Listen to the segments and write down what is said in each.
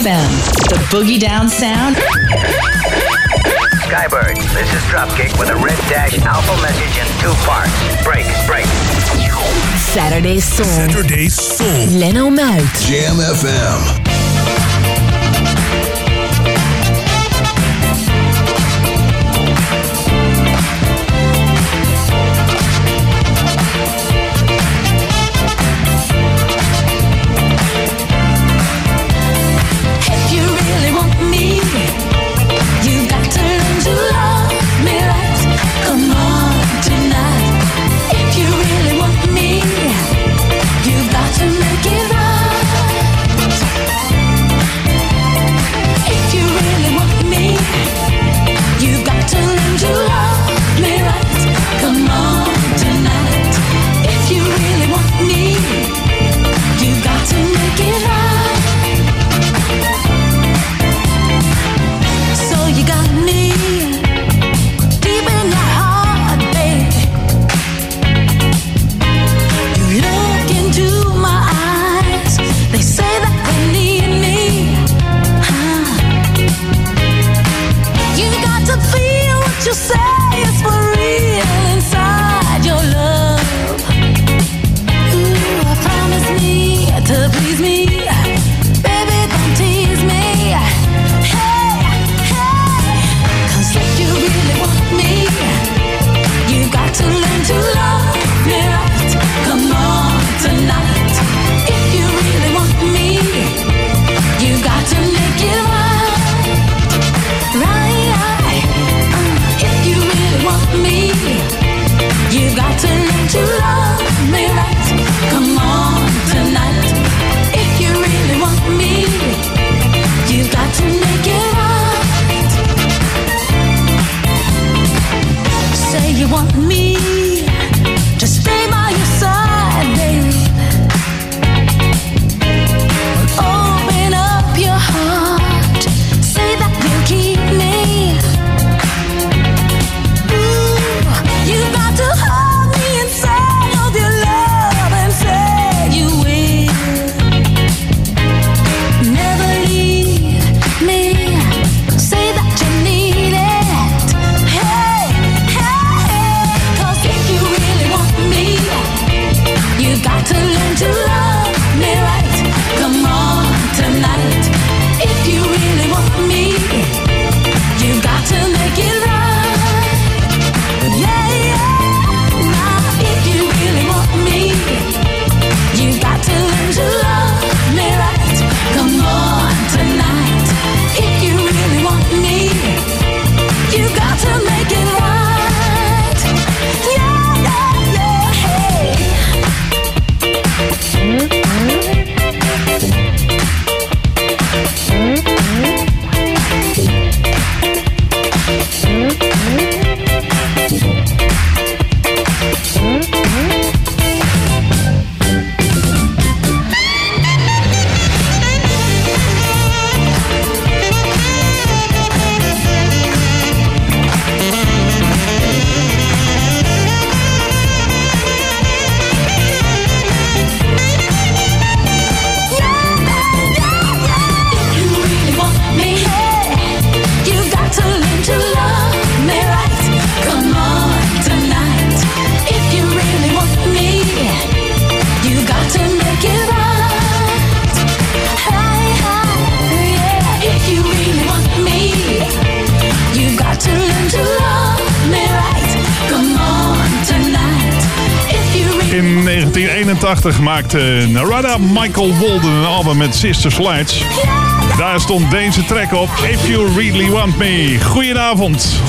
FM, the boogie down sound. Skybird, this is Dropkick with a red dash alpha message in two parts. Break, break. Saturday Soul. Saturday Soul. Leno Malt. Jam FM. Gemaakt maakte Narada Michael Walden een album met Sister Slides. Daar stond deze track op, If You Really Want Me. Goedenavond.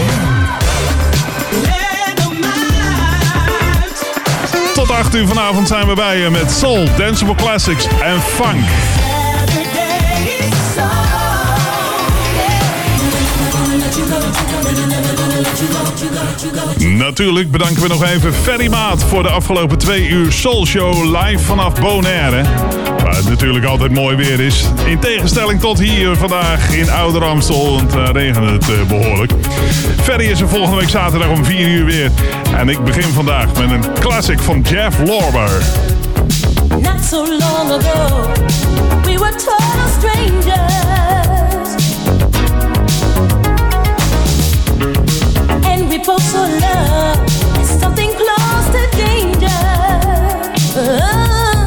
Tot 8 uur vanavond zijn we bij je met Soul, Danceable Classics en Funk. Natuurlijk bedanken we nog even Ferry Maat voor de afgelopen twee uur Soul Show live vanaf Bonaire. Waar het natuurlijk altijd mooi weer is. In tegenstelling tot hier vandaag in Ouder Amstel, want daar regent het eh, behoorlijk. Ferry is er volgende week zaterdag om 4 uur weer. En ik begin vandaag met een classic van Jeff Lorber. Not so long ago, we were total strangers. And we both saw love as something close to danger. But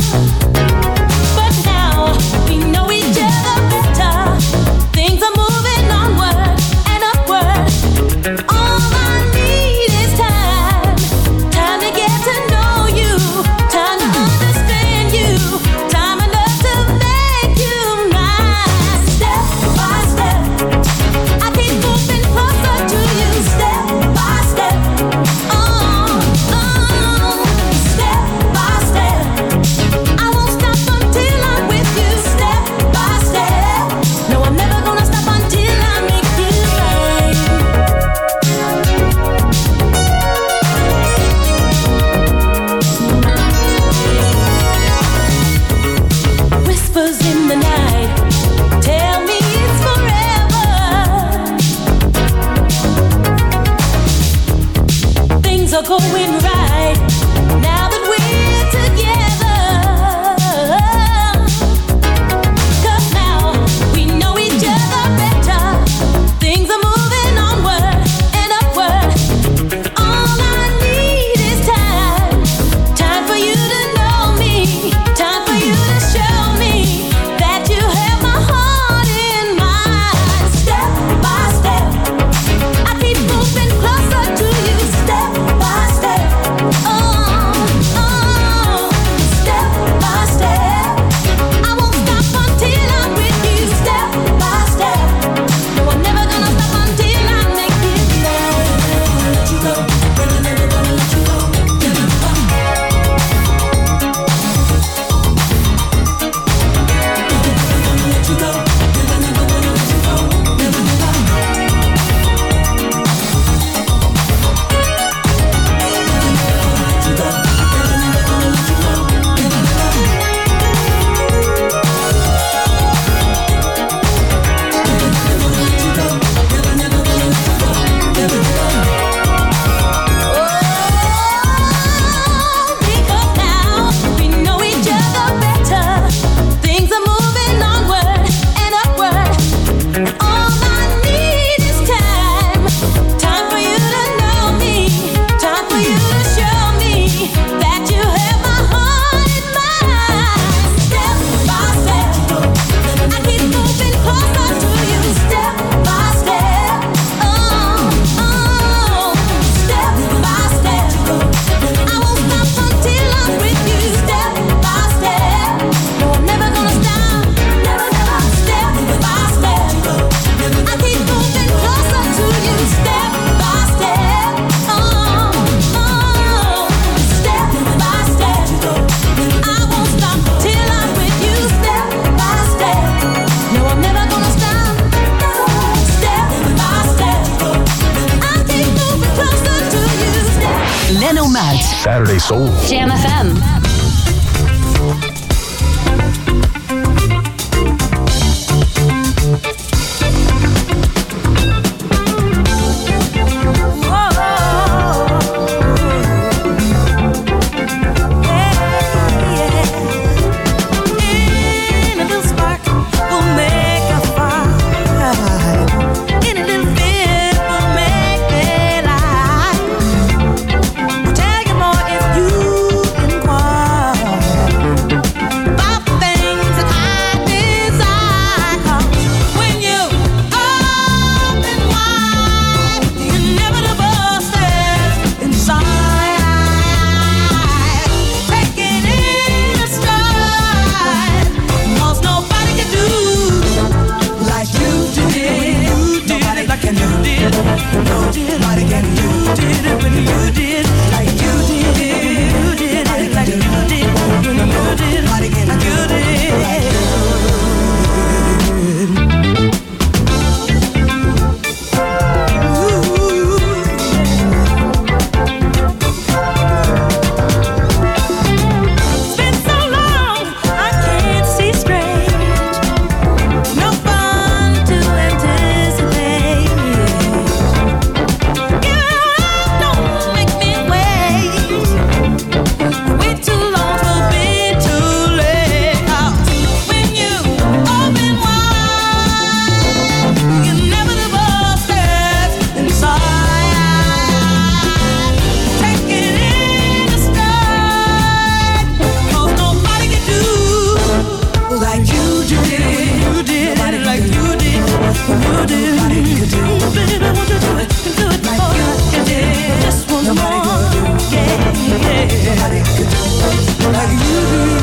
yeah. Nobody could do like you do.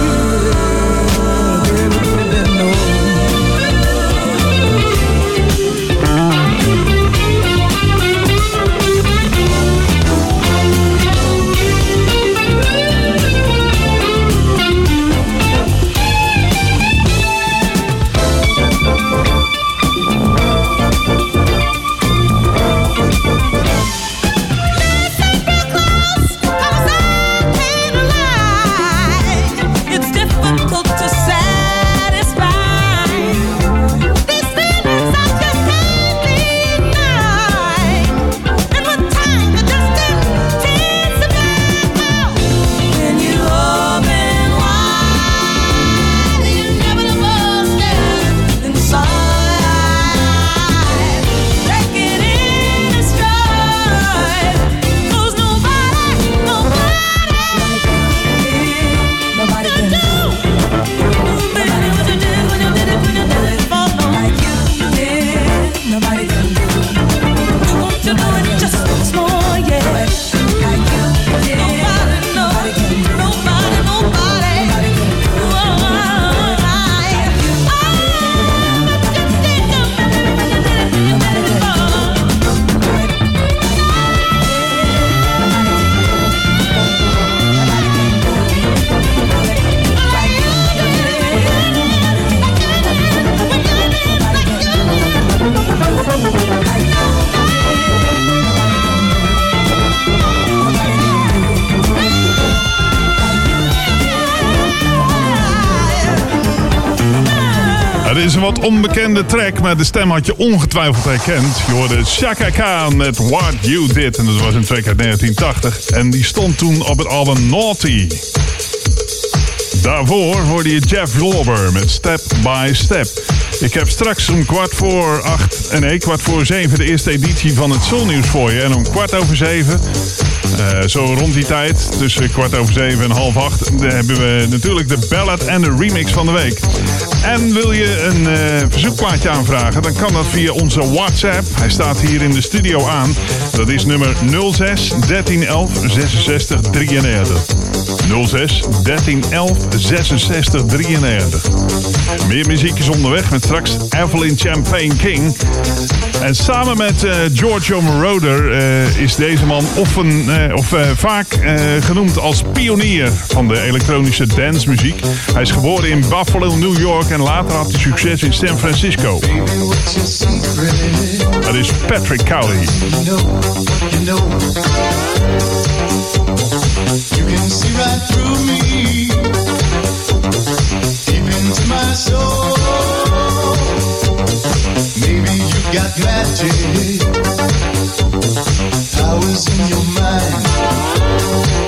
Track, maar de stem had je ongetwijfeld herkend. Je hoorde Chaka Khan met What You Did. En dat was een track uit 1980. En die stond toen op het album Naughty. Daarvoor hoorde je Jeff Lorber met Step by Step. Ik heb straks om kwart voor acht, en nee, kwart voor zeven de eerste editie van het Soulnieuws voor je. En om kwart over zeven, eh, zo rond die tijd, tussen kwart over zeven en half acht, dan hebben we natuurlijk de ballad en de remix van de week. En wil je een eh, verzoekplaatje aanvragen, dan kan dat via onze WhatsApp. Hij staat hier in de studio aan. Dat is nummer 06 1311 66 93. 06 1311 66 93. Meer muziek is onderweg met straks Evelyn Champagne King. En samen met eh, Giorgio Moroder eh, is deze man of, een, eh, of eh, vaak eh, genoemd als pionier van de elektronische dancemuziek. Hij is geboren in Buffalo, New York en later had hij succes in San Francisco. Dat is Patrick Cowley. You can see right through me, deep into my soul. Got magic, powers in your mind,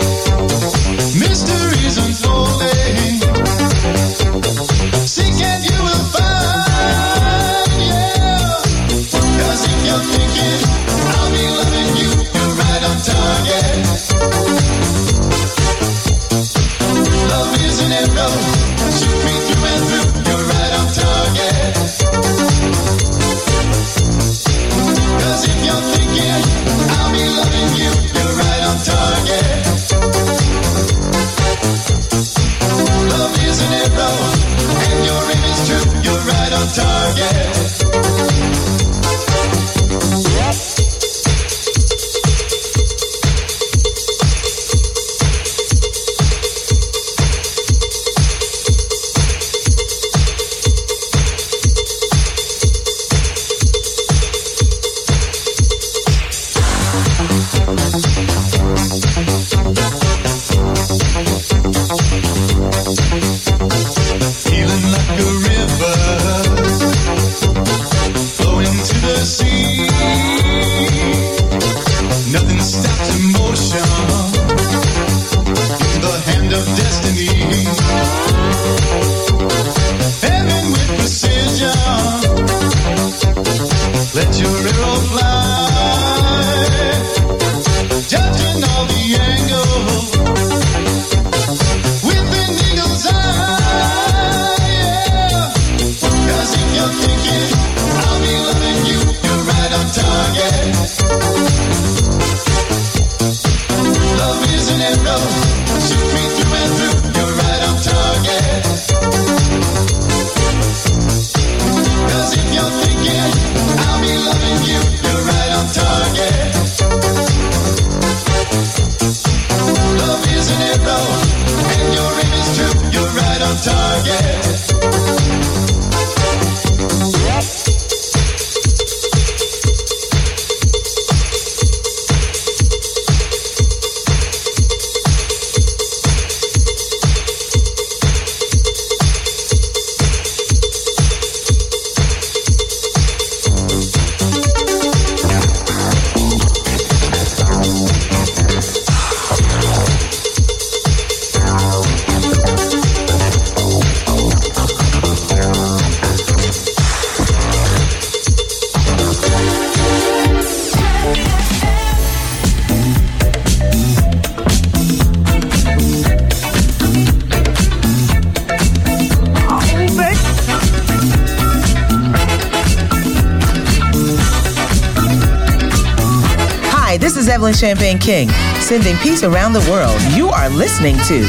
Champagne King, sending peace around the world. You are listening to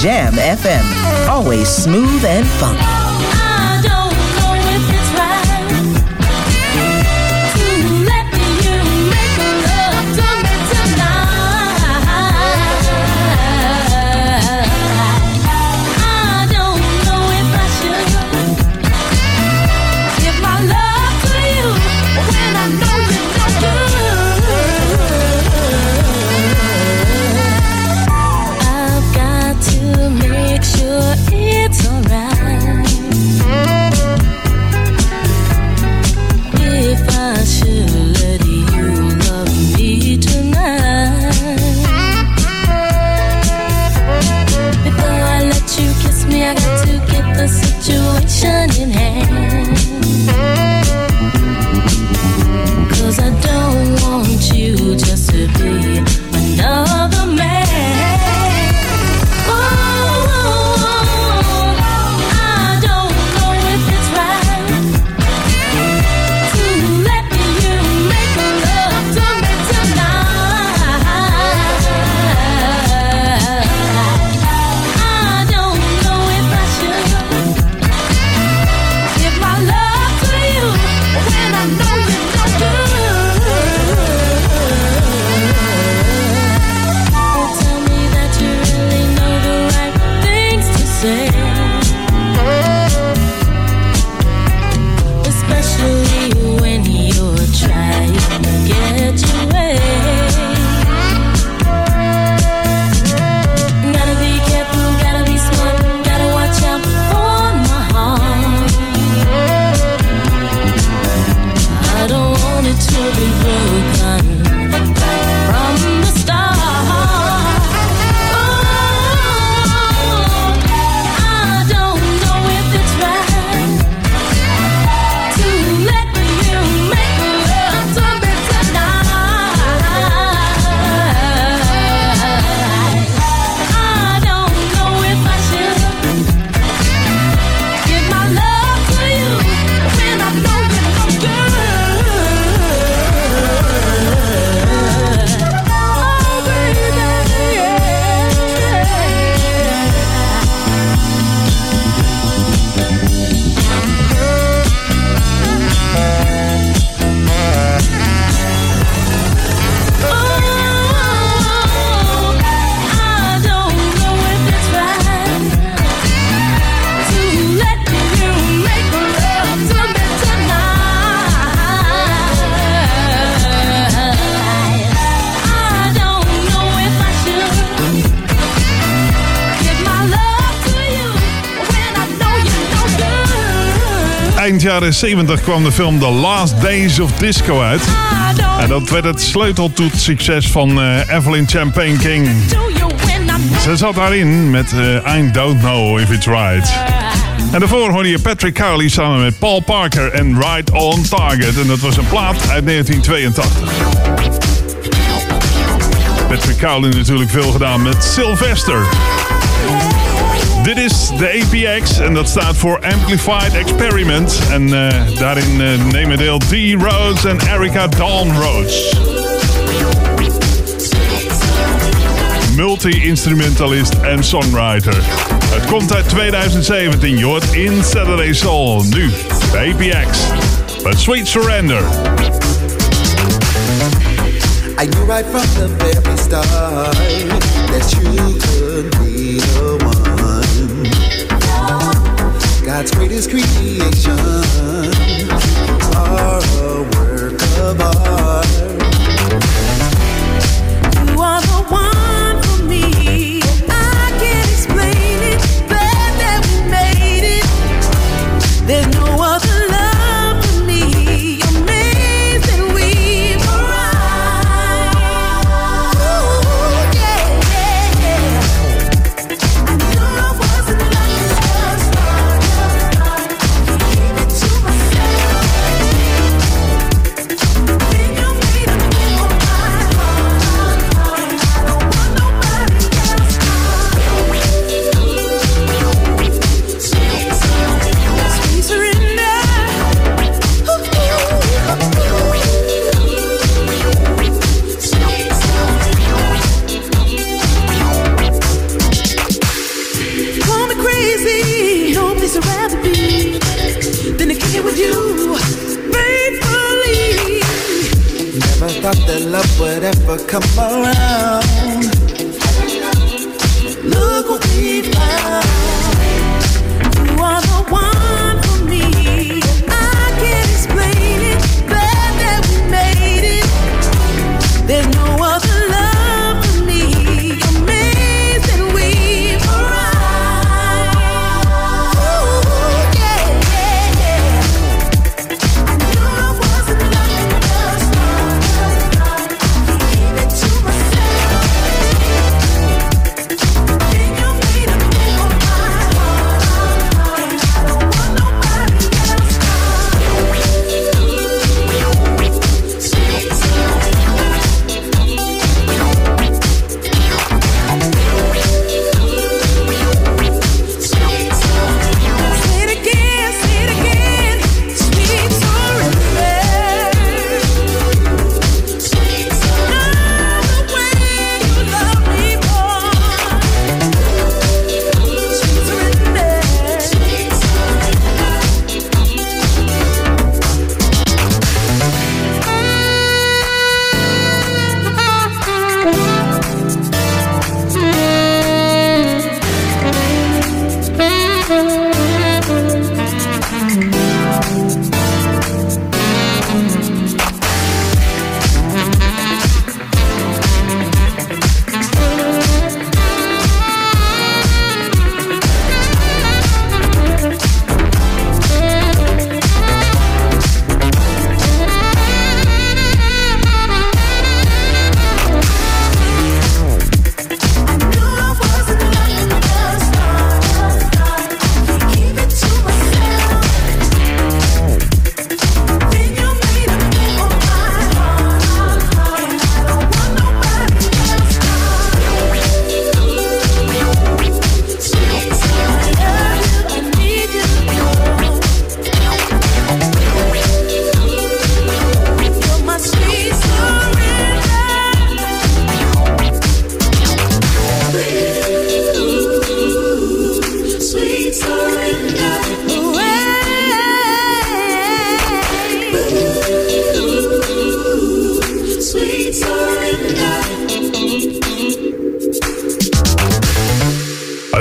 Jam FM, always smooth and funky. Jaren 70 kwam de film The Last Days of Disco uit. En dat werd het sleuteltoetsucces van eh, Evelyn Champagne King. Ze zat daarin met eh, I Don't Know If It's Right. En daarvoor hoorde je Patrick Cowley samen met Paul Parker en Right On Target. En dat was een plaat uit 1982. Patrick Cowley natuurlijk veel gedaan met Sylvester. Dit is de APX en dat staat voor Amplified Experiment. En eh, daarin eh, nemen deel D. Rhodes en Erica Dawn Rhodes. Multi-instrumentalist en songwriter. Het komt uit 2017, je in Saturday Soul. Nu, de APX. Met Sweet Surrender. I knew right from the very start that you could the God's greatest creation are a work of art.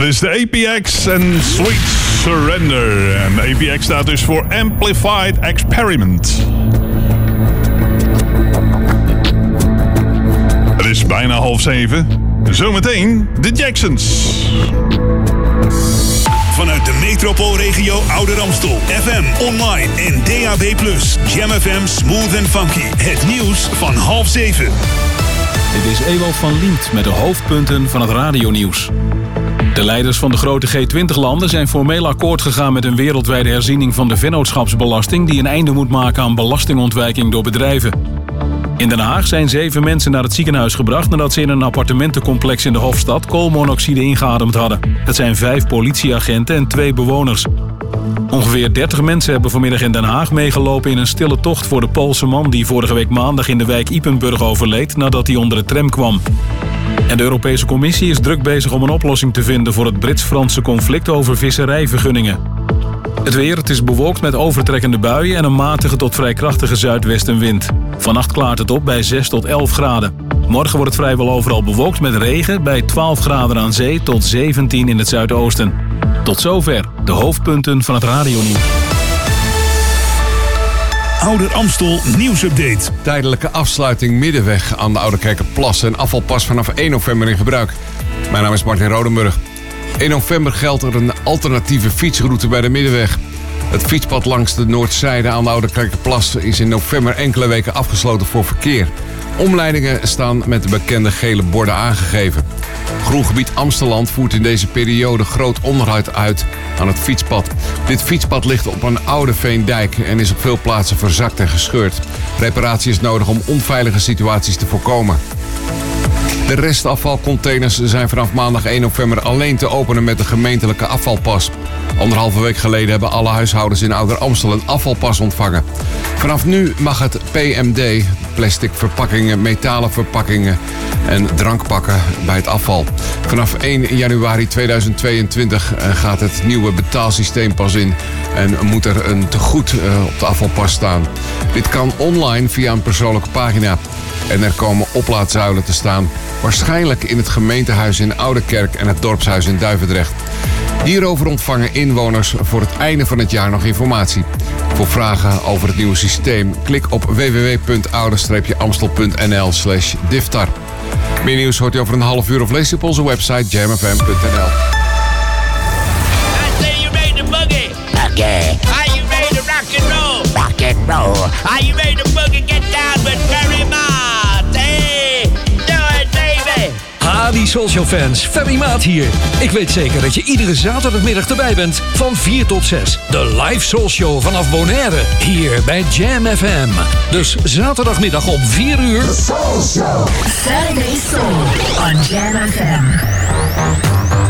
Het is de APX en Sweet Surrender. En APX staat dus voor Amplified Experiment. Het is bijna half zeven. Zometeen de Jacksons. Vanuit de Metropoolregio Ouder Amstel. FM, online en DAB+. Jam FM Smooth and Funky. Het nieuws van half zeven. Dit is Ewald van Liemt met de hoofdpunten van het radionieuws. De leiders van de grote G20-landen zijn formeel akkoord gegaan met een wereldwijde herziening van de vennootschapsbelasting die een einde moet maken aan belastingontwijking door bedrijven. In Den Haag zijn zeven mensen naar het ziekenhuis gebracht nadat ze in een appartementencomplex in de Hofstad koolmonoxide ingeademd hadden. Het zijn vijf politieagenten en twee bewoners. Ongeveer 30 mensen hebben vanmiddag in Den Haag meegelopen in een stille tocht voor de Poolse man die vorige week maandag in de wijk Ipenburg overleed nadat hij onder de tram kwam. En de Europese Commissie is druk bezig om een oplossing te vinden voor het Brits-Franse conflict over visserijvergunningen. Het weer, het is bewolkt met overtrekkende buien en een matige tot vrij krachtige zuidwestenwind. Vannacht klaart het op bij 6 tot 11 graden. Morgen wordt het vrijwel overal bewolkt met regen bij 12 graden aan zee tot 17 in het zuidoosten. Tot zover de hoofdpunten van het radionieuws. Ouder Amstel nieuwsupdate. Tijdelijke afsluiting Middenweg aan de Oude Kerkenplas en afvalpas vanaf 1 november in gebruik. Mijn naam is Martin Rodenburg. 1 november geldt er een alternatieve fietsroute bij de Middenweg. Het fietspad langs de noordzijde aan de Oude Kerkenplas is in november enkele weken afgesloten voor verkeer. Omleidingen staan met de bekende gele borden aangegeven. Groengebied Amsteland voert in deze periode groot onderhoud uit aan het fietspad. Dit fietspad ligt op een oude veendijk en is op veel plaatsen verzakt en gescheurd. Reparatie is nodig om onveilige situaties te voorkomen. De restafvalcontainers zijn vanaf maandag 1 november alleen te openen met de gemeentelijke afvalpas. Anderhalve week geleden hebben alle huishoudens in Ouder Amstel een afvalpas ontvangen. Vanaf nu mag het PMD, plastic verpakkingen, metalen verpakkingen en drankpakken bij het afval. Vanaf 1 januari 2022 eh, gaat het nieuwe betaalsysteem pas in en moet er een tegoed eh, op de afvalpas staan. Dit kan online via een persoonlijke pagina. En er komen oplaadzuilen te staan. Waarschijnlijk in het gemeentehuis in Oudekerk en het dorpshuis in Duivendrecht. Hierover ontvangen inwoners voor het einde van het jaar nog informatie. Voor vragen over het nieuwe systeem, klik op www.oude-amstel.nl slash diftar. Meer nieuws hoort u over een half uur of lees u op onze website jamfm.nl. I say you made the boogie. Okay. Are you ready to rock and roll? Rock and roll. Are you ready to boogie? Get down with Barry Mott. Die Soulshow fans. Ferry Maat hier. Ik weet zeker dat je iedere zaterdagmiddag erbij bent van 4 tot 6. De live Soulshow vanaf Bonaire. Hier bij Jam FM. Dus zaterdagmiddag om 4 uur. Saturday Soul on Jam FM.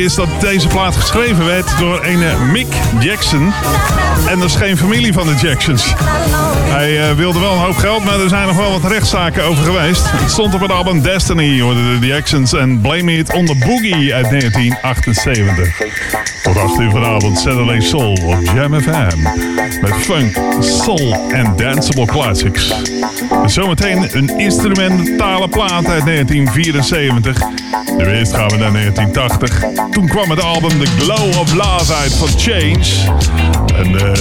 is dat deze plaat geschreven werd door een Mick Jackson. En dat is geen familie van de Jacksons. Hij eh, wilde wel een hoop geld, maar er zijn nog wel wat rechtszaken over geweest. Het stond op het album Destiny, hoorde de Jacksons en Blame It on the Boogie uit 1978. 8 uur vanavond Saturday Soul op Jam FM. Met funk, soul en danceable classics. Zometeen een instrumentale plaat uit 1974. De eerst gaan we naar 1980. Toen kwam het album The Glow of Love uit van Change. En uh,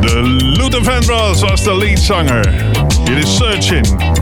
de Luther Vandross was de leadzanger. Hier is Searching.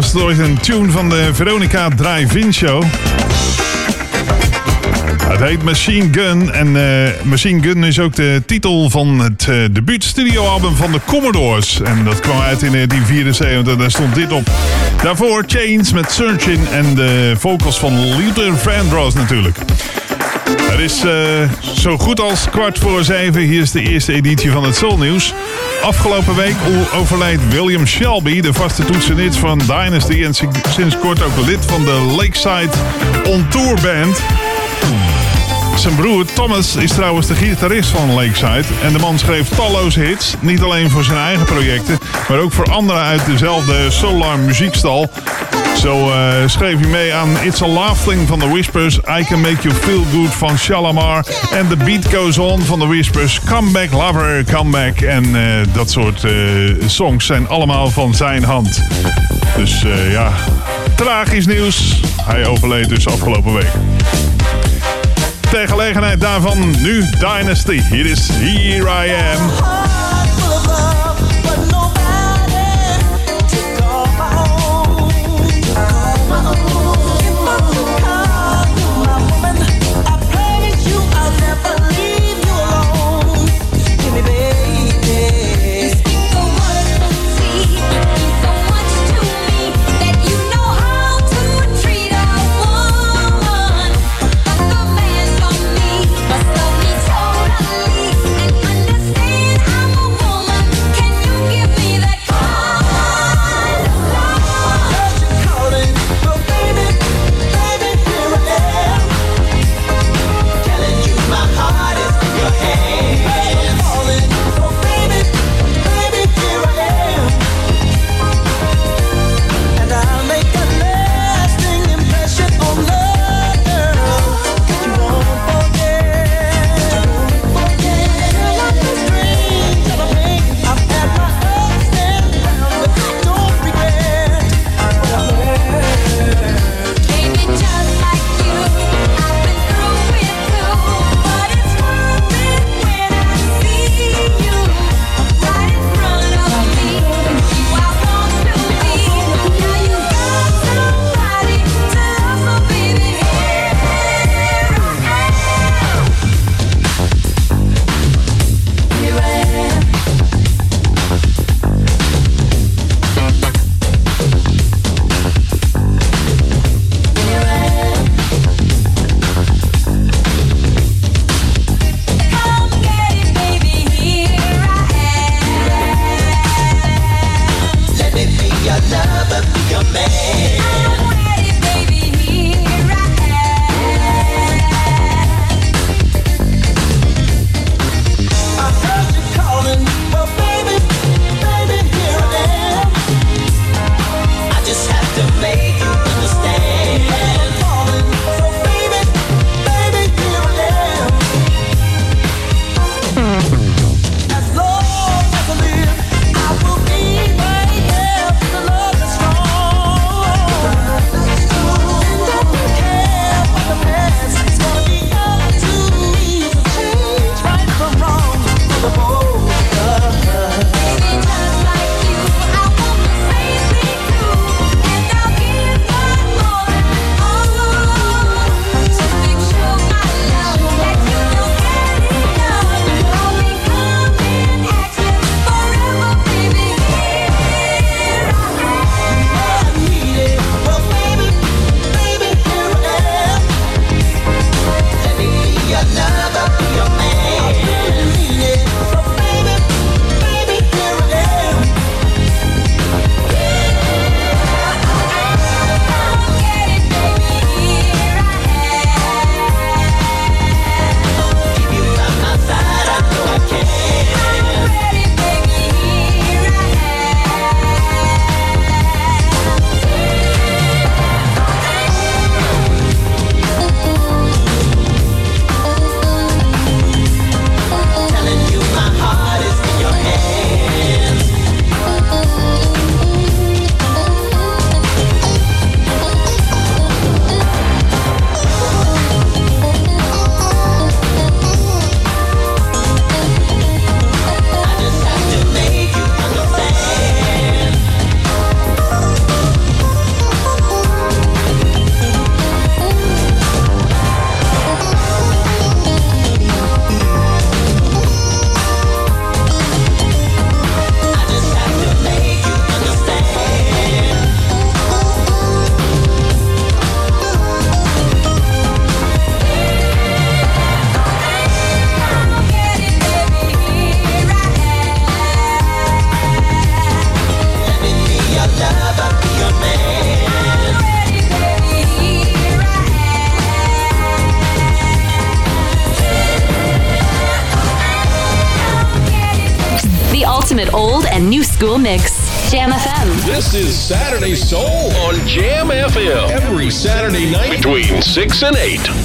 Was het ooit een tune van de Veronica Drive-In Show. Het heet Machine Gun en eh, Machine Gun is ook de titel van het uh, debuutstudioalbum van de Commodores. En dat kwam uit in 1974 en daar stond dit op. Daarvoor Chains met Searching en de vocals van Luther Vandross natuurlijk. Het is uh, zo goed als kwart voor zeven. Hier is de eerste editie van het Soul Nieuws. Afgelopen week overleed William Shelby, de vaste toetsenist van Dynasty... en sinds kort ook lid van de Lakeside On Tour Band. Zijn broer Thomas is trouwens de gitarist van Lakeside. En de man schreef talloze hits. Niet alleen voor zijn eigen projecten, maar ook voor anderen uit dezelfde Solar muziekstal. Zo uh, schreef hij mee aan It's a Laughing van The Whispers, I Can Make You Feel Good van Shalamar en The Beat Goes On van The Whispers, Come Back Lover, Come Back en uh, dat soort uh, songs zijn allemaal van zijn hand. Dus ja, tragisch nieuws. Hij overleed dus afgelopen week. Ter gelegenheid daarvan nu Dynasty. Hier is Here I Am. This is Saturday Soul on Jam FM. Every Saturday night between 6 and 8.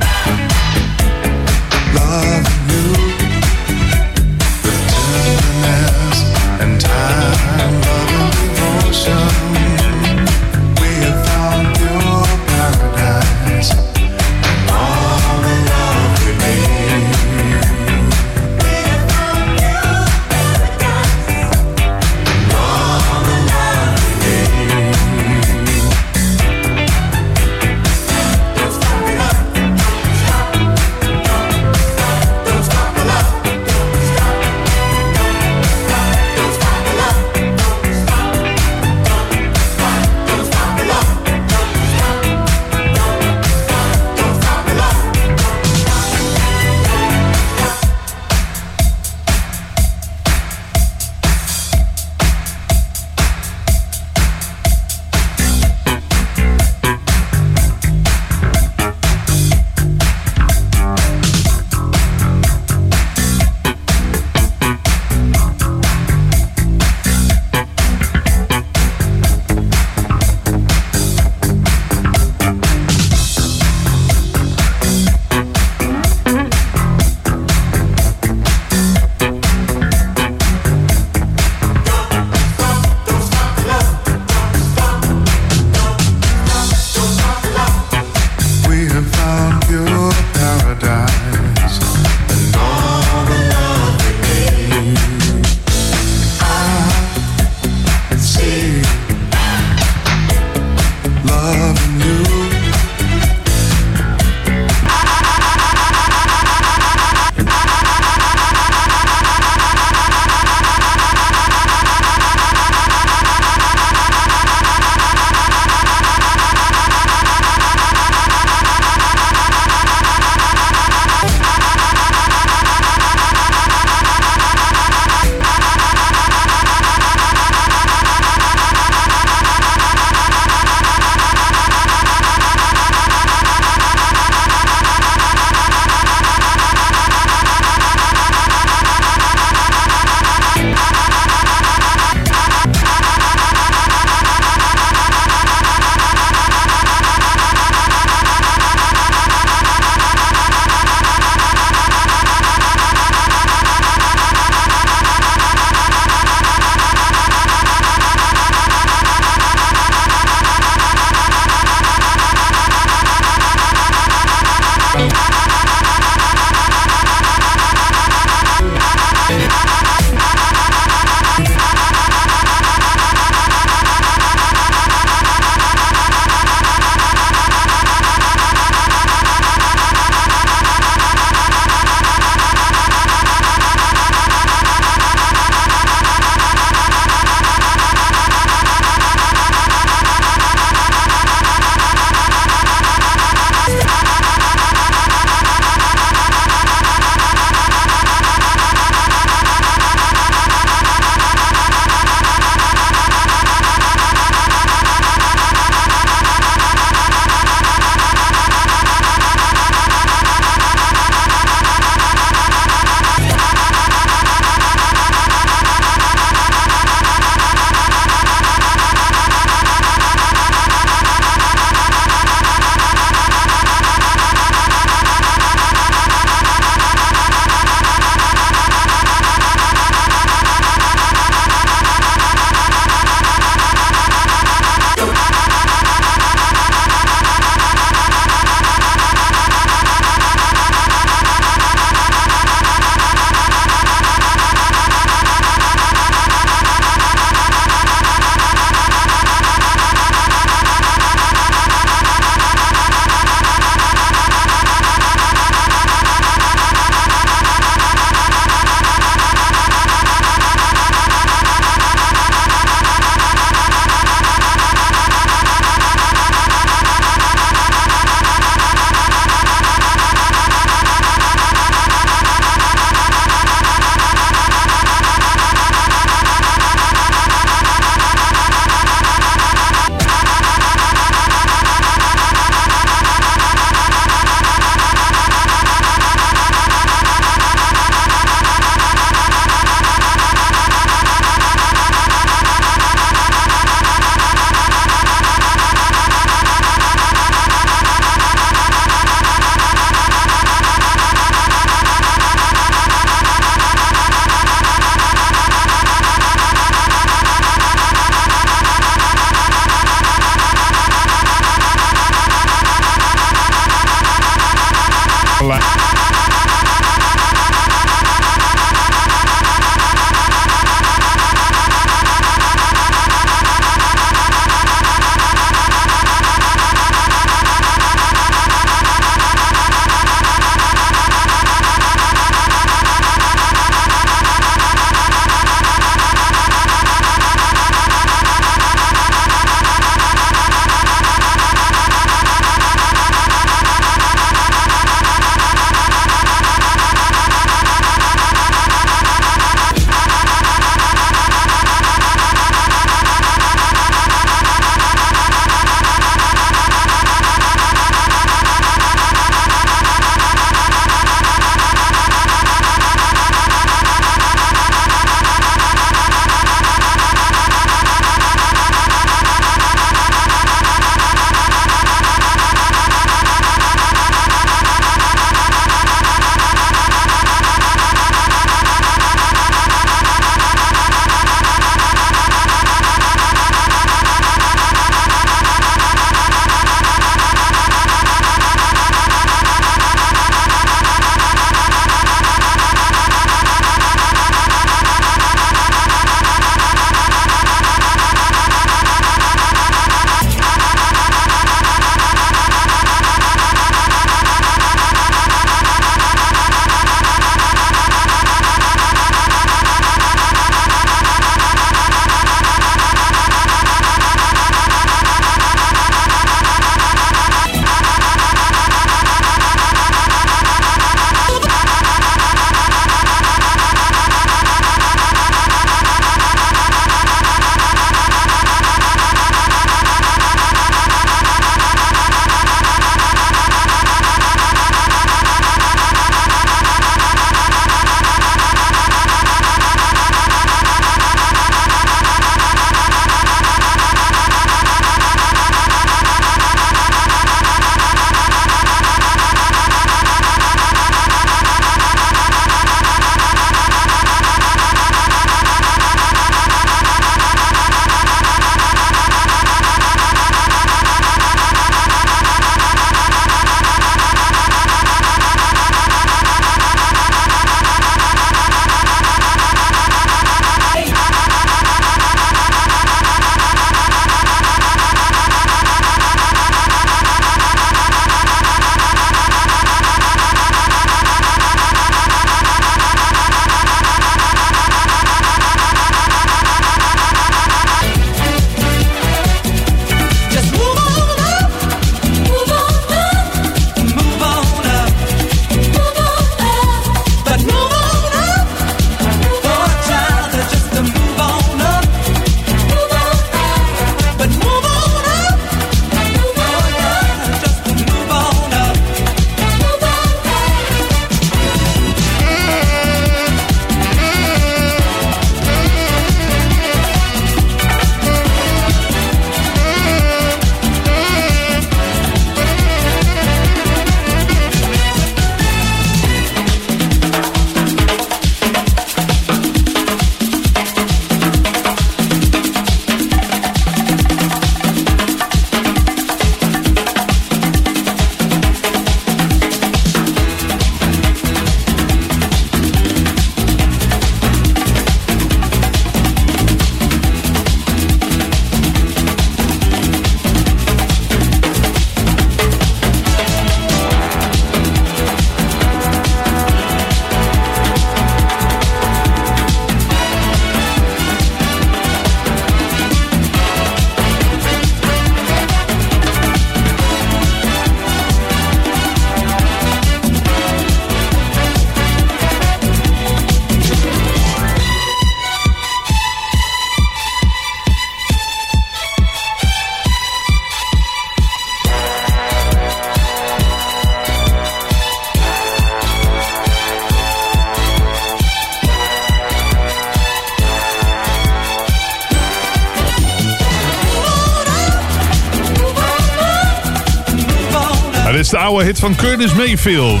de oude hit van Curtis Mayfield.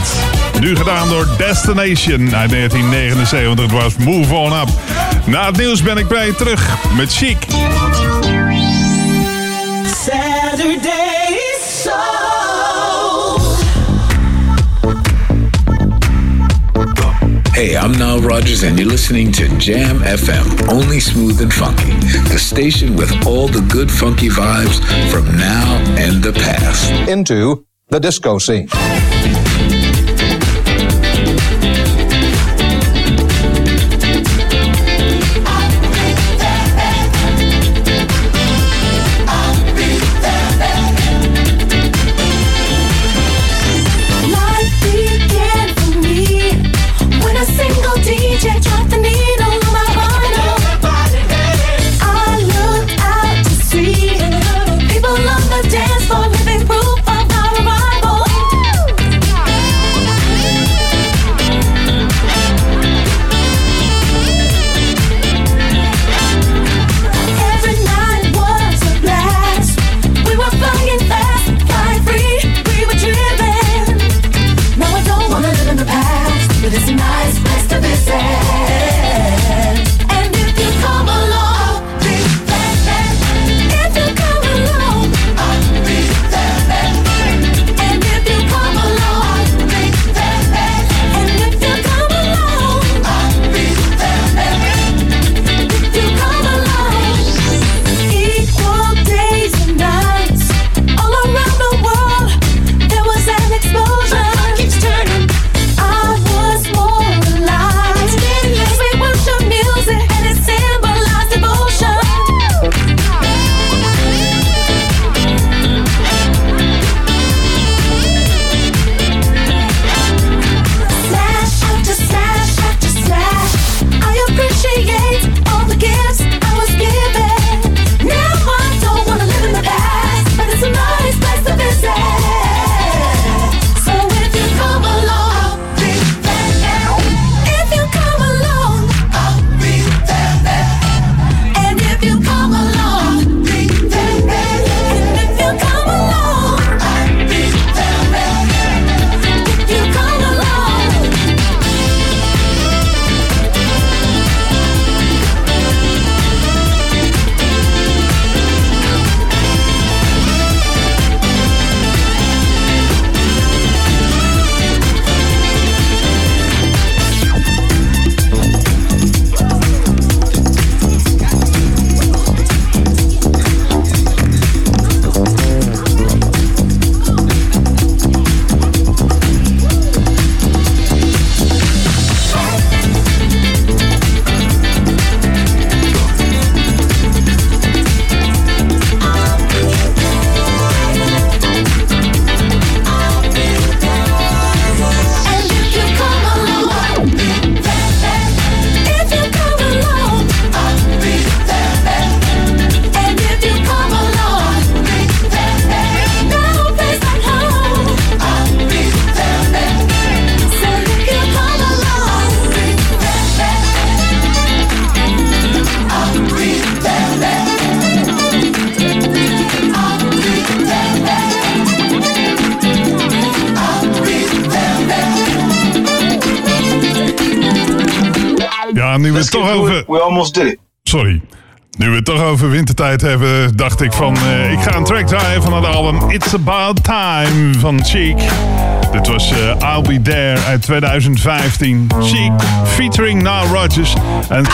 Nu gedaan door Destination uit 1979. Het was Move On Up. Na het nieuws ben ik bij je terug met Chic. Saturday Hey, I'm Nile Rodgers, and you're listening to Jam FM, only smooth and funky. The station with all the good funky vibes from now and the past. Into the disco scene. tijd hebben, dacht ik van... Eh, ik ga een track draaien van het album It's About Time van Chic. Dit was eh, I'll Be There uit 2015. Chic featuring Nile Rodgers en...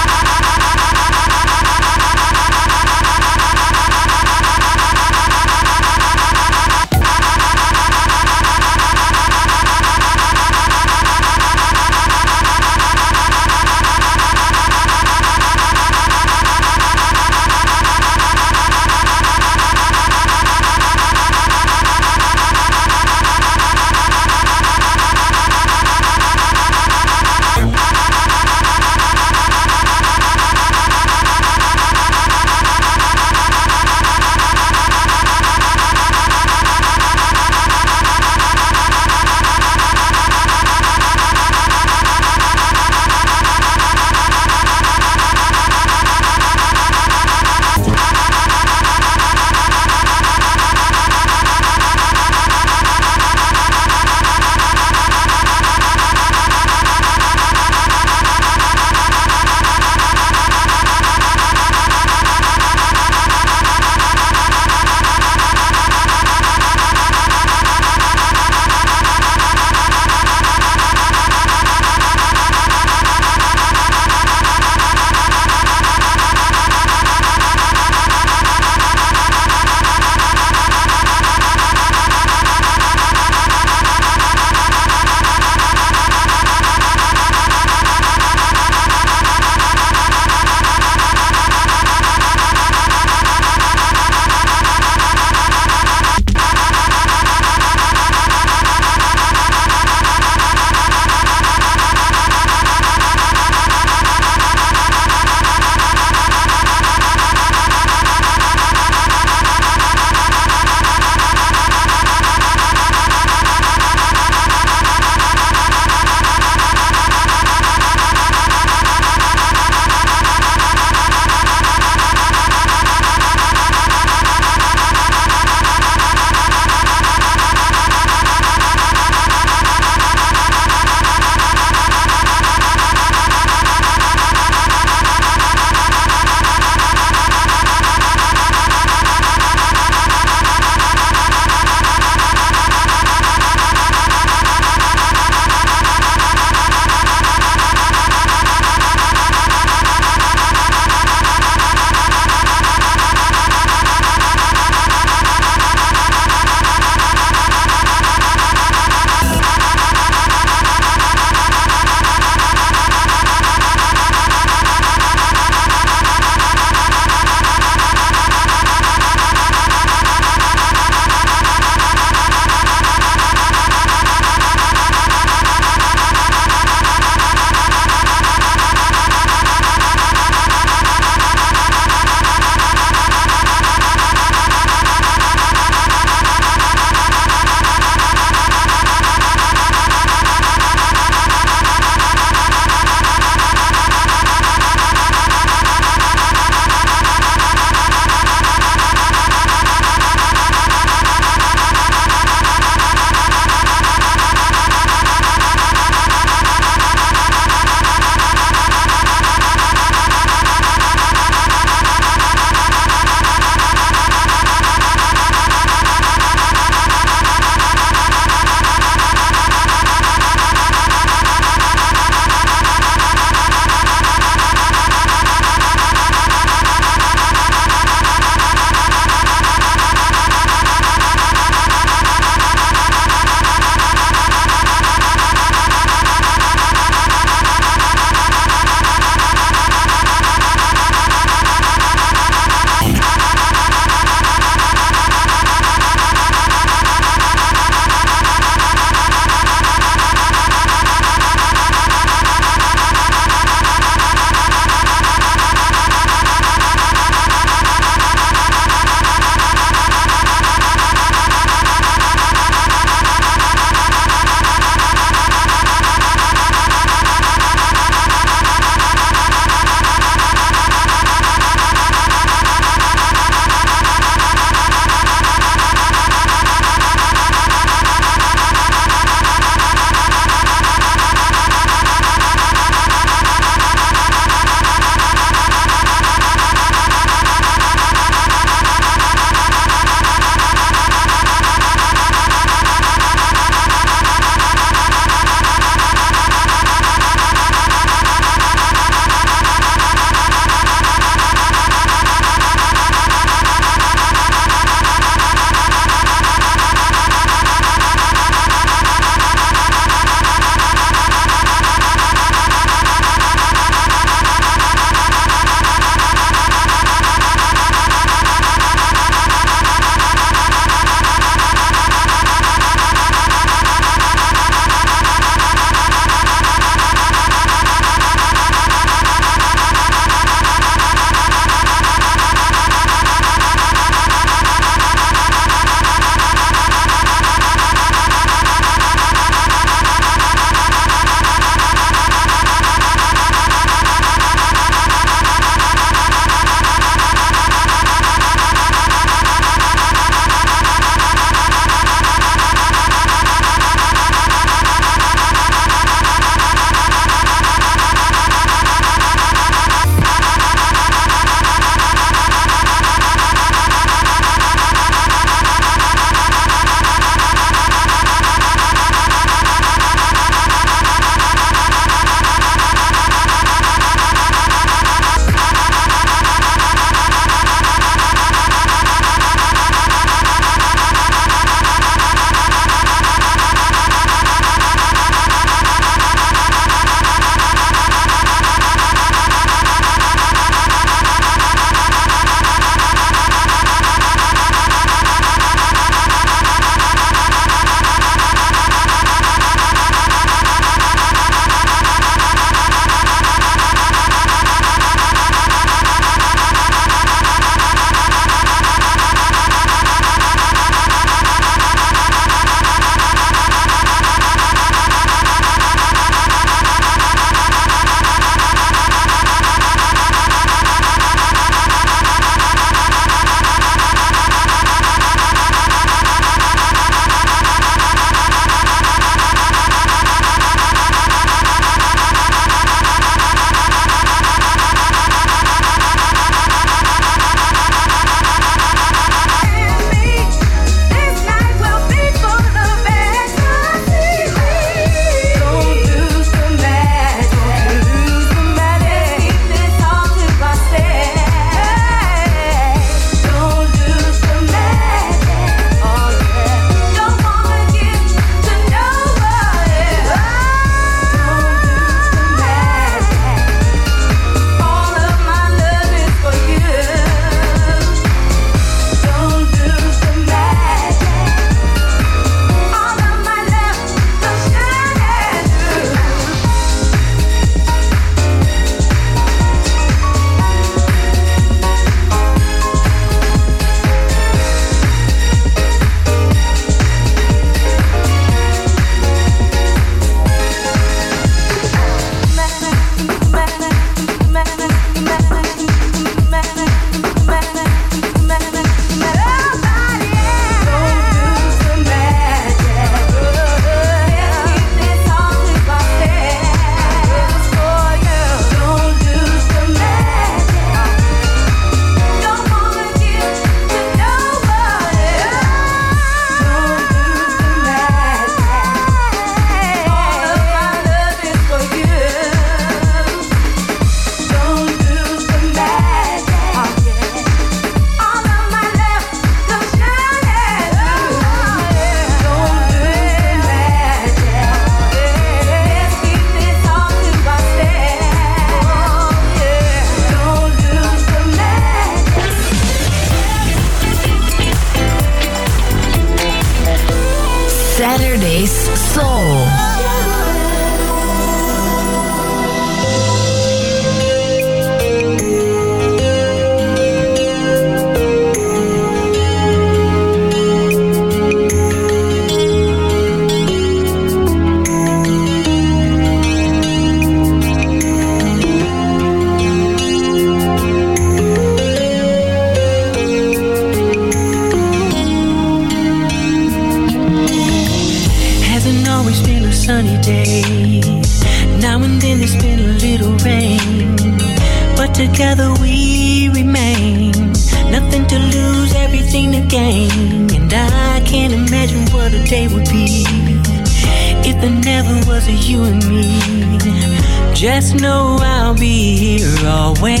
Just know I'll be here always.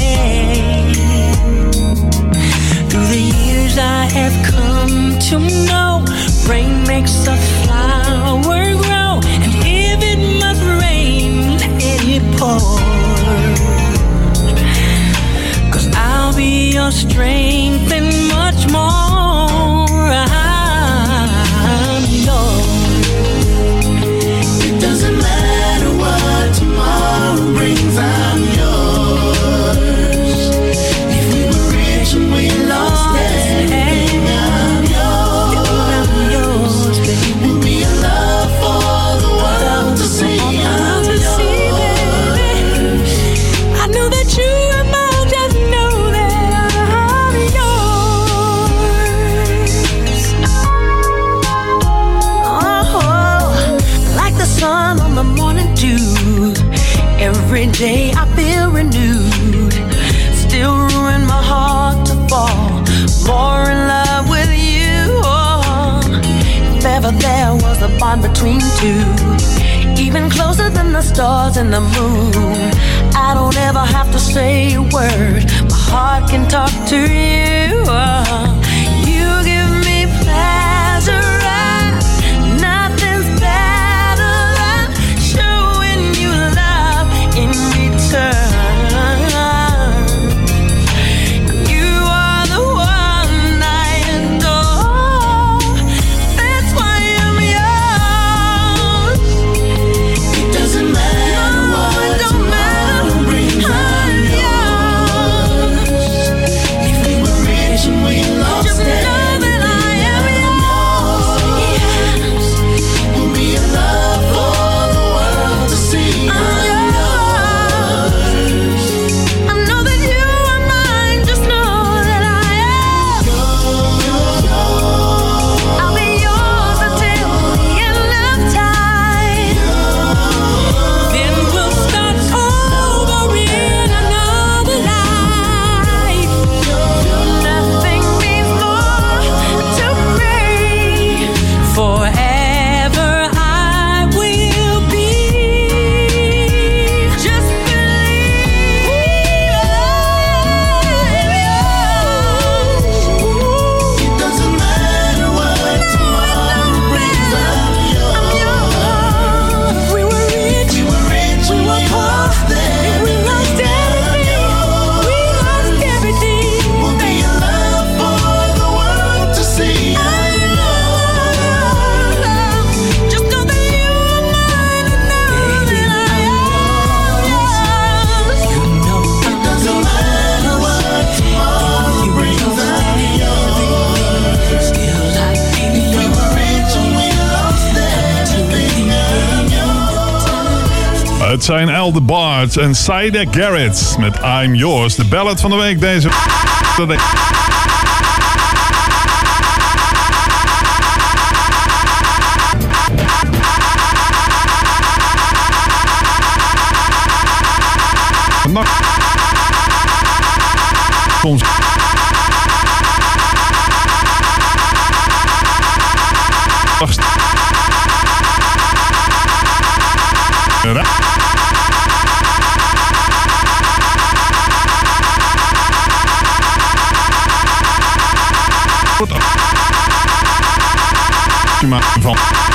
Through the years I have come to know rain makes a flower grow, and if it must rain, let it pour. Cause I'll be your strength and much more. line between two. Even closer than the stars and the moon. I don't ever have to say a word. My heart can talk to you. Het zijn Al de Bards en Saida Garrett met I'm Yours. De ballad van de week deze... van.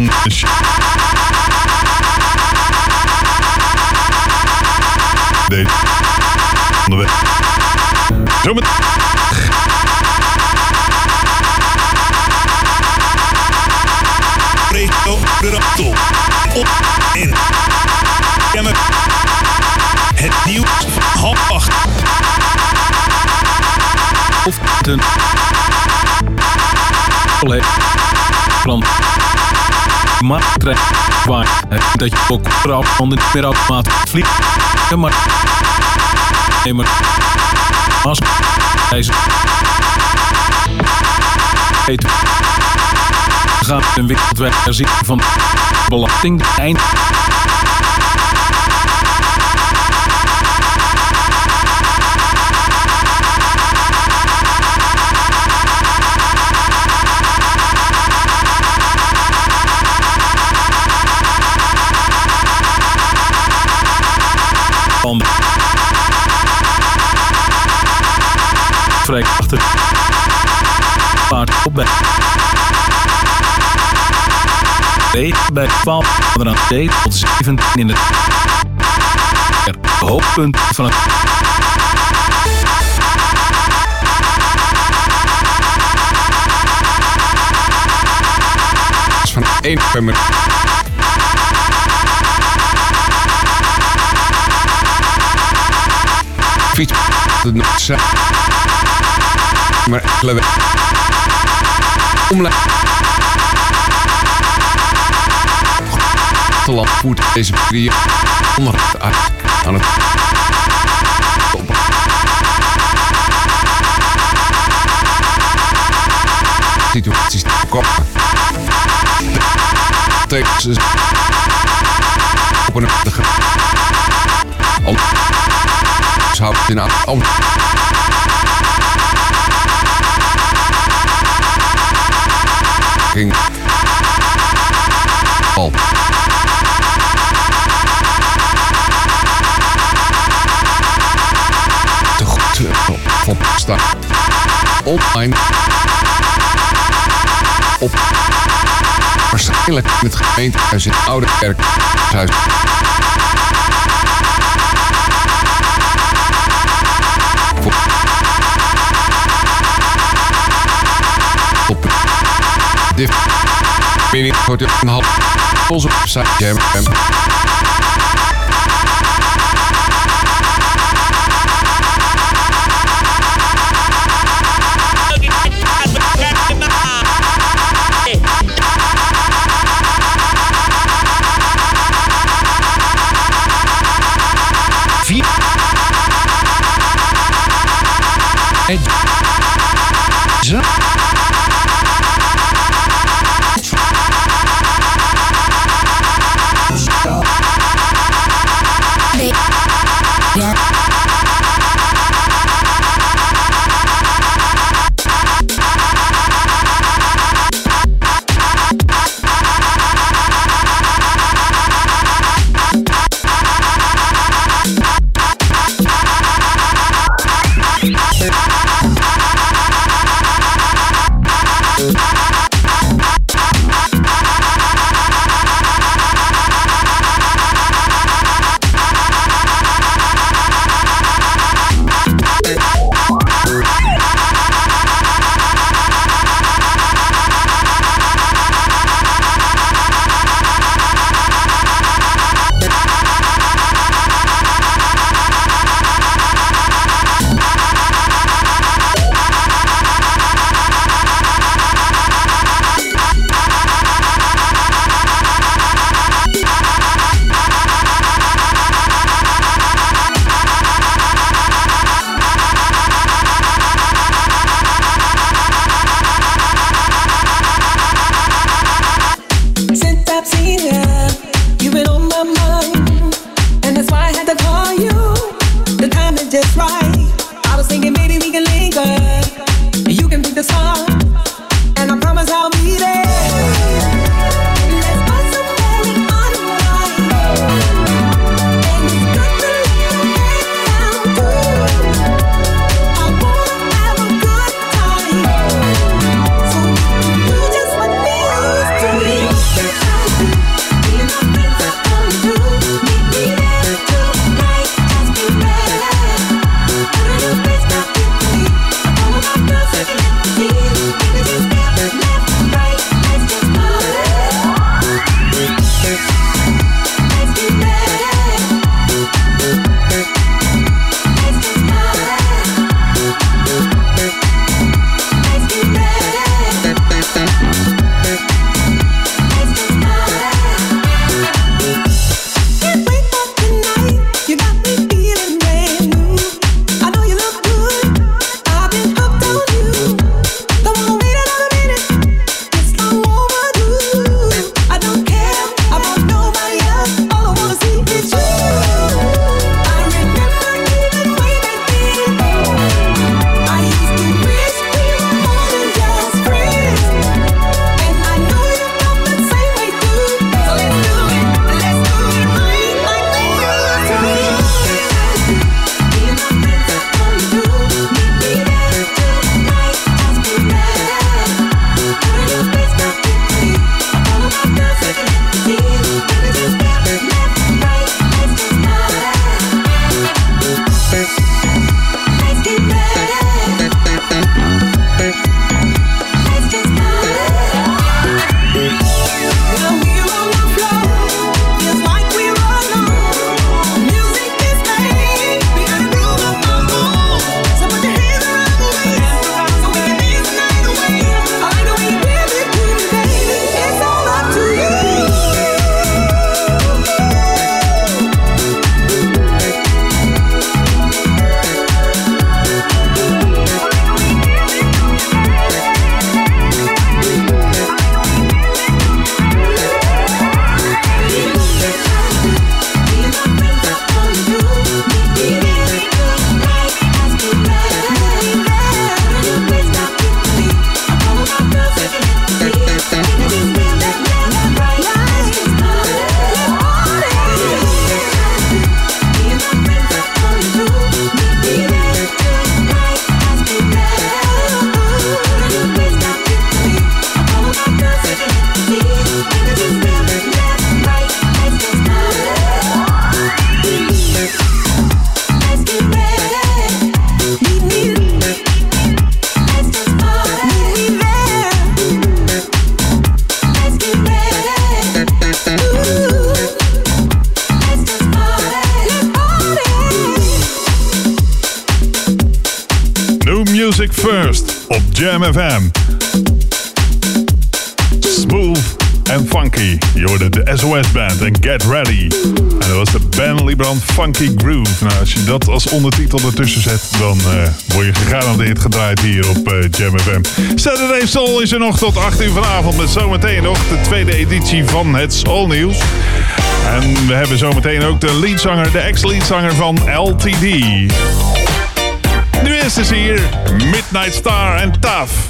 Deze. Maar trein. Waar. Dat je ook erop van de meer automaat vliegt. Ja, maar. Nee, maar. Als. Deze. Weet. Gaat een wereldwijd herzien van belasting. Eind. Vrij achter paard op bij B bij 12 aan D tot 17 in het hoogpunt van het van 1 november. Fiets de Noordzee. Maar enkele. Te land voert deze periode onder het uit aan het. Situaties te voorkomen. Tegen ze op een de ge- om ze in aan ging. Al. Te goed op staan online. Op. Waarschijnlijk in het gemeentehuis in Oude Kerkhuis. Dit mening wordt een half onze website Jam FM. Smooth en funky. Je hoorde de SOS Band en Get Ready. En dat was de Ben Librand Funky Groove. Nou, als je dat als ondertitel ertussen zet, dan eh, word je gegarandeerd gedraaid hier op eh, Jam FM. Saturday Soul is er nog tot 8 uur vanavond met zometeen nog de tweede editie van het Soul Nieuws. En we hebben zometeen ook de leadzanger, de ex-leadzanger van LTD. Nu is hier, Midnight Star en Tough.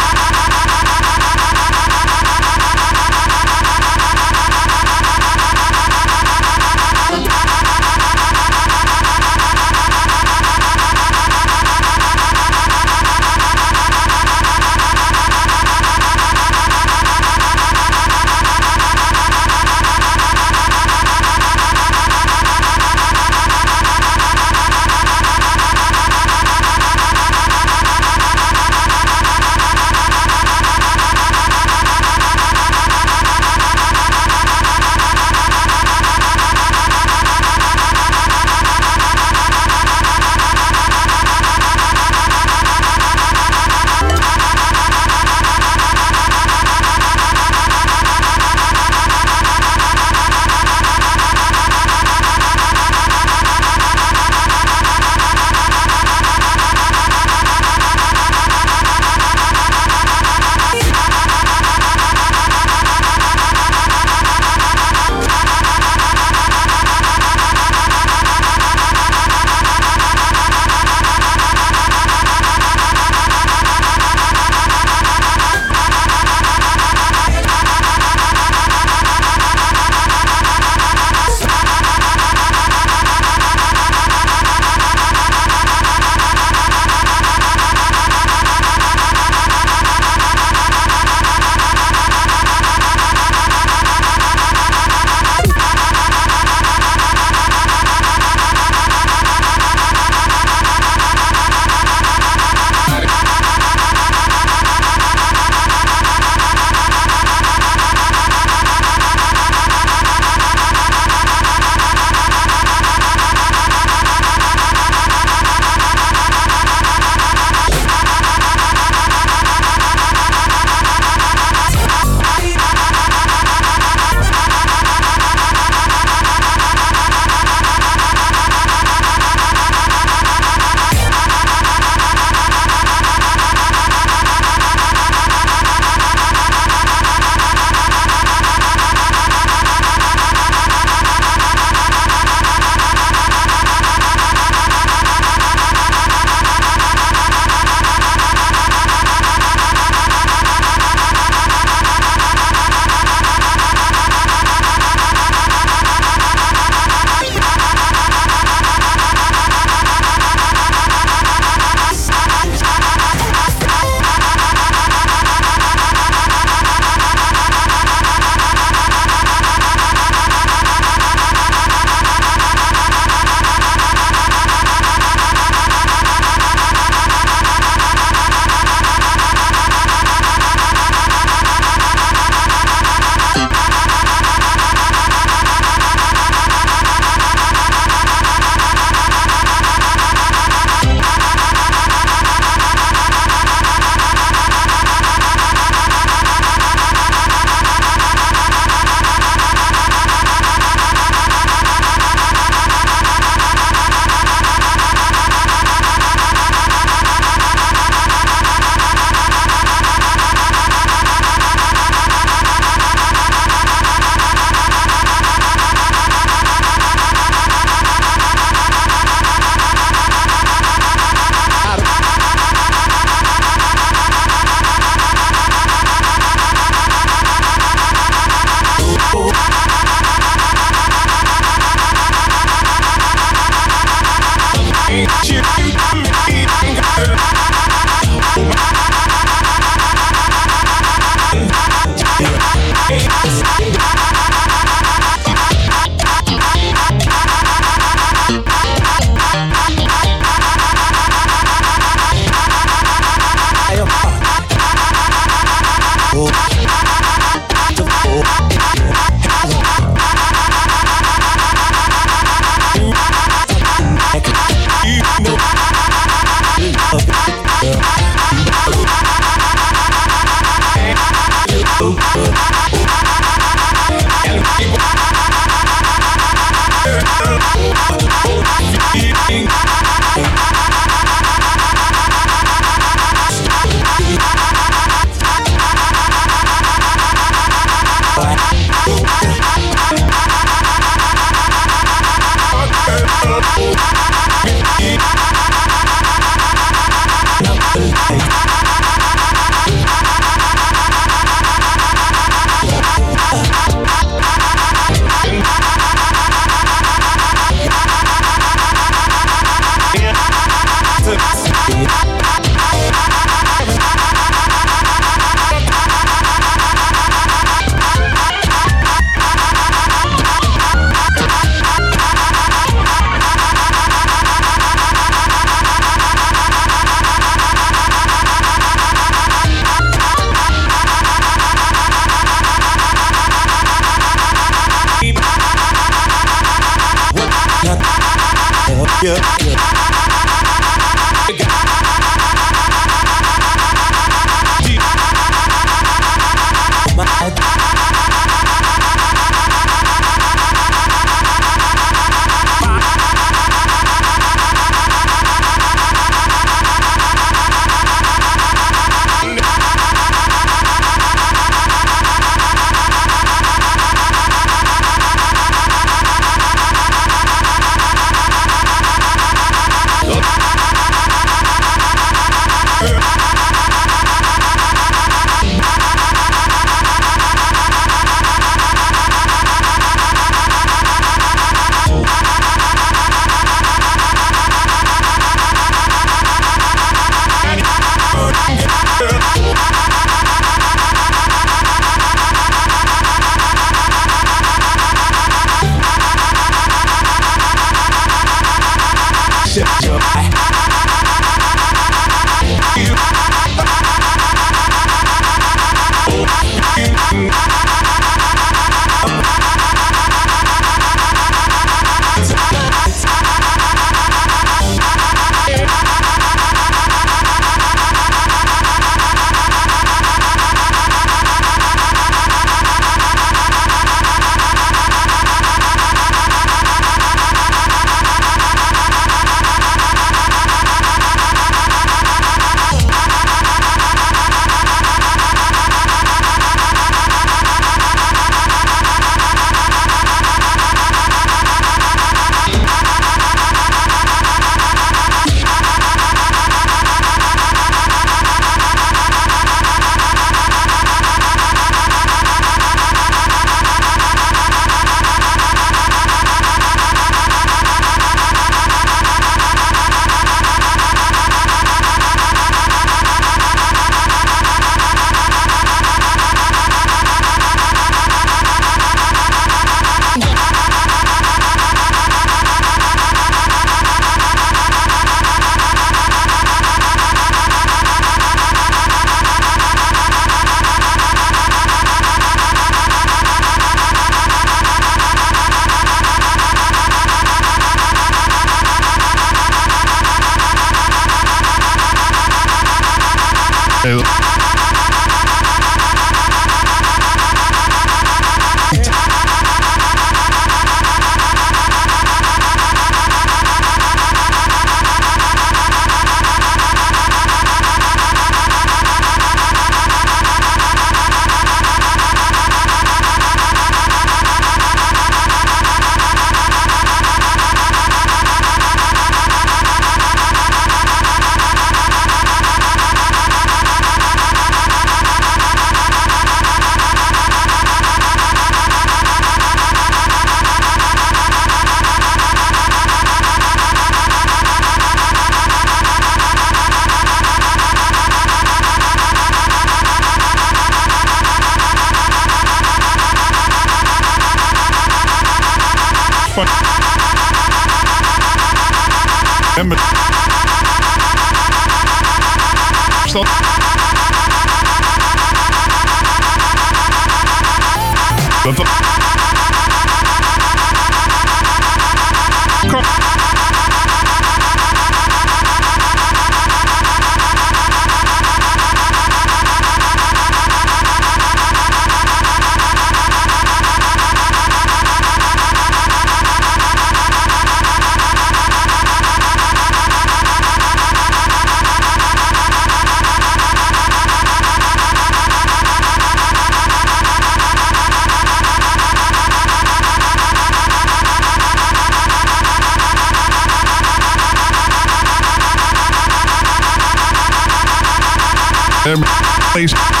Please.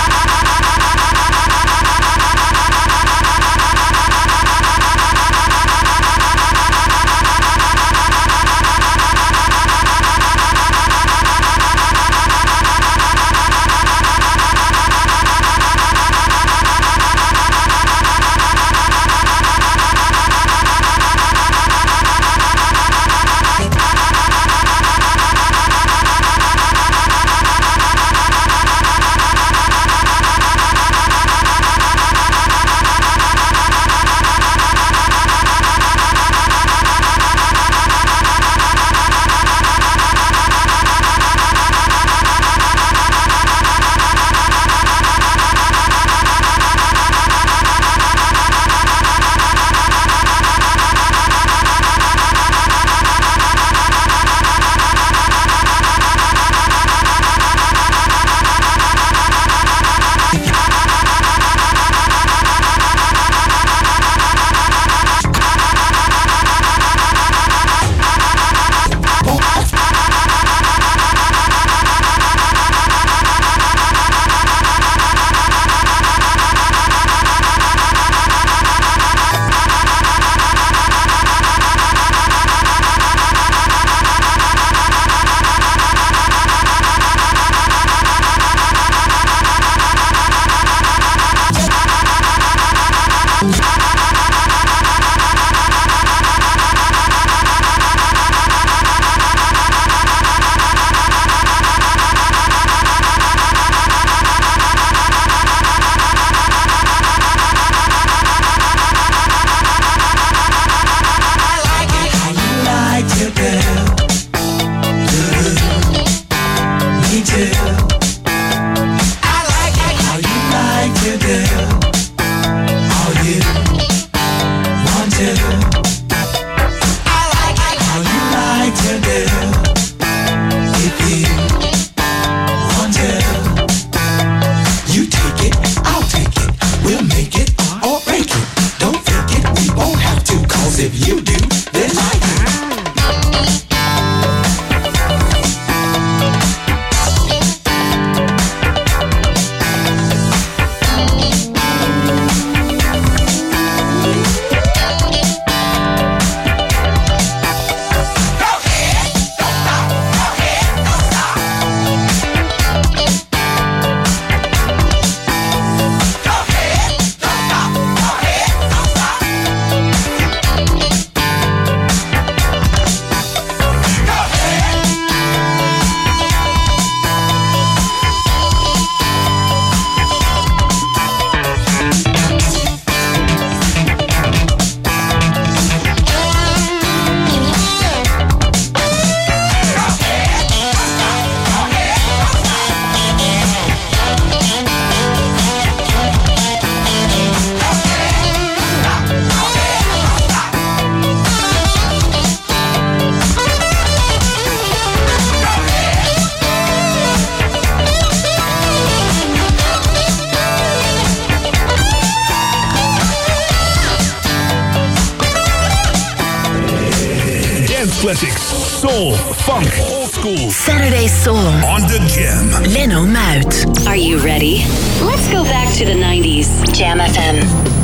soul. On the Jam. Leno Mout. Are you ready? Let's go back to the 90s. Jam FM.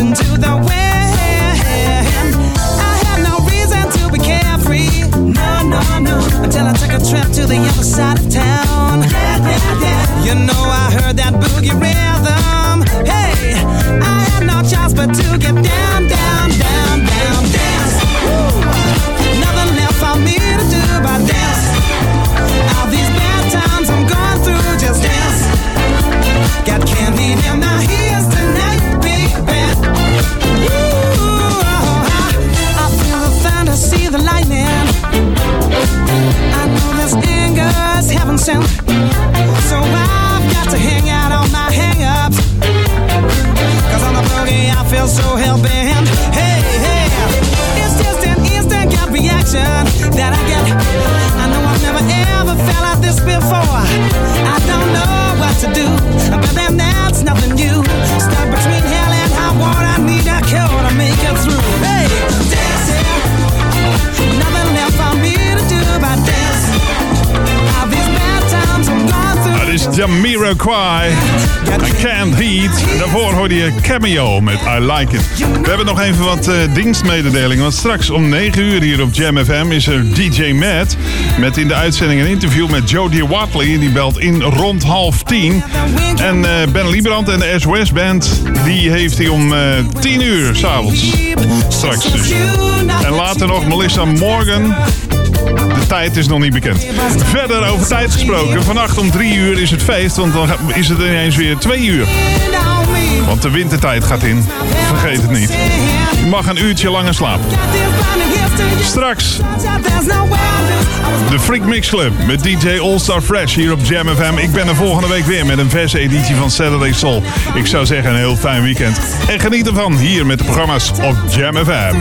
emotions Jamiroquai. I Can't Heat. Daarvoor hoorde je Cameo met I Like It. We hebben nog even wat eh, dienstmededelingen. Want straks om 9 uur hier op Jam FM is er DJ Matt. Met in de uitzending een interview met Jodie Watley. Die belt in rond half tien. En eh, Ben Liebrand en de SOS Band. Die heeft hij om eh 10 uur s'avonds. Straks dus. En later nog Melissa Morgan. Tijd is nog niet bekend. Verder over tijd gesproken. Vannacht om drie uur is het feest, want dan is het ineens weer twee uur. Want de wintertijd gaat in. Vergeet het niet. Je mag een uurtje langer slapen. Straks de Freak Mix Club met DJ All Star Fresh hier op Jam FM. Ik ben er volgende week weer met een verse editie van Saturday Soul. Ik zou zeggen een heel fijn weekend. En geniet ervan hier met de programma's op Jam FM.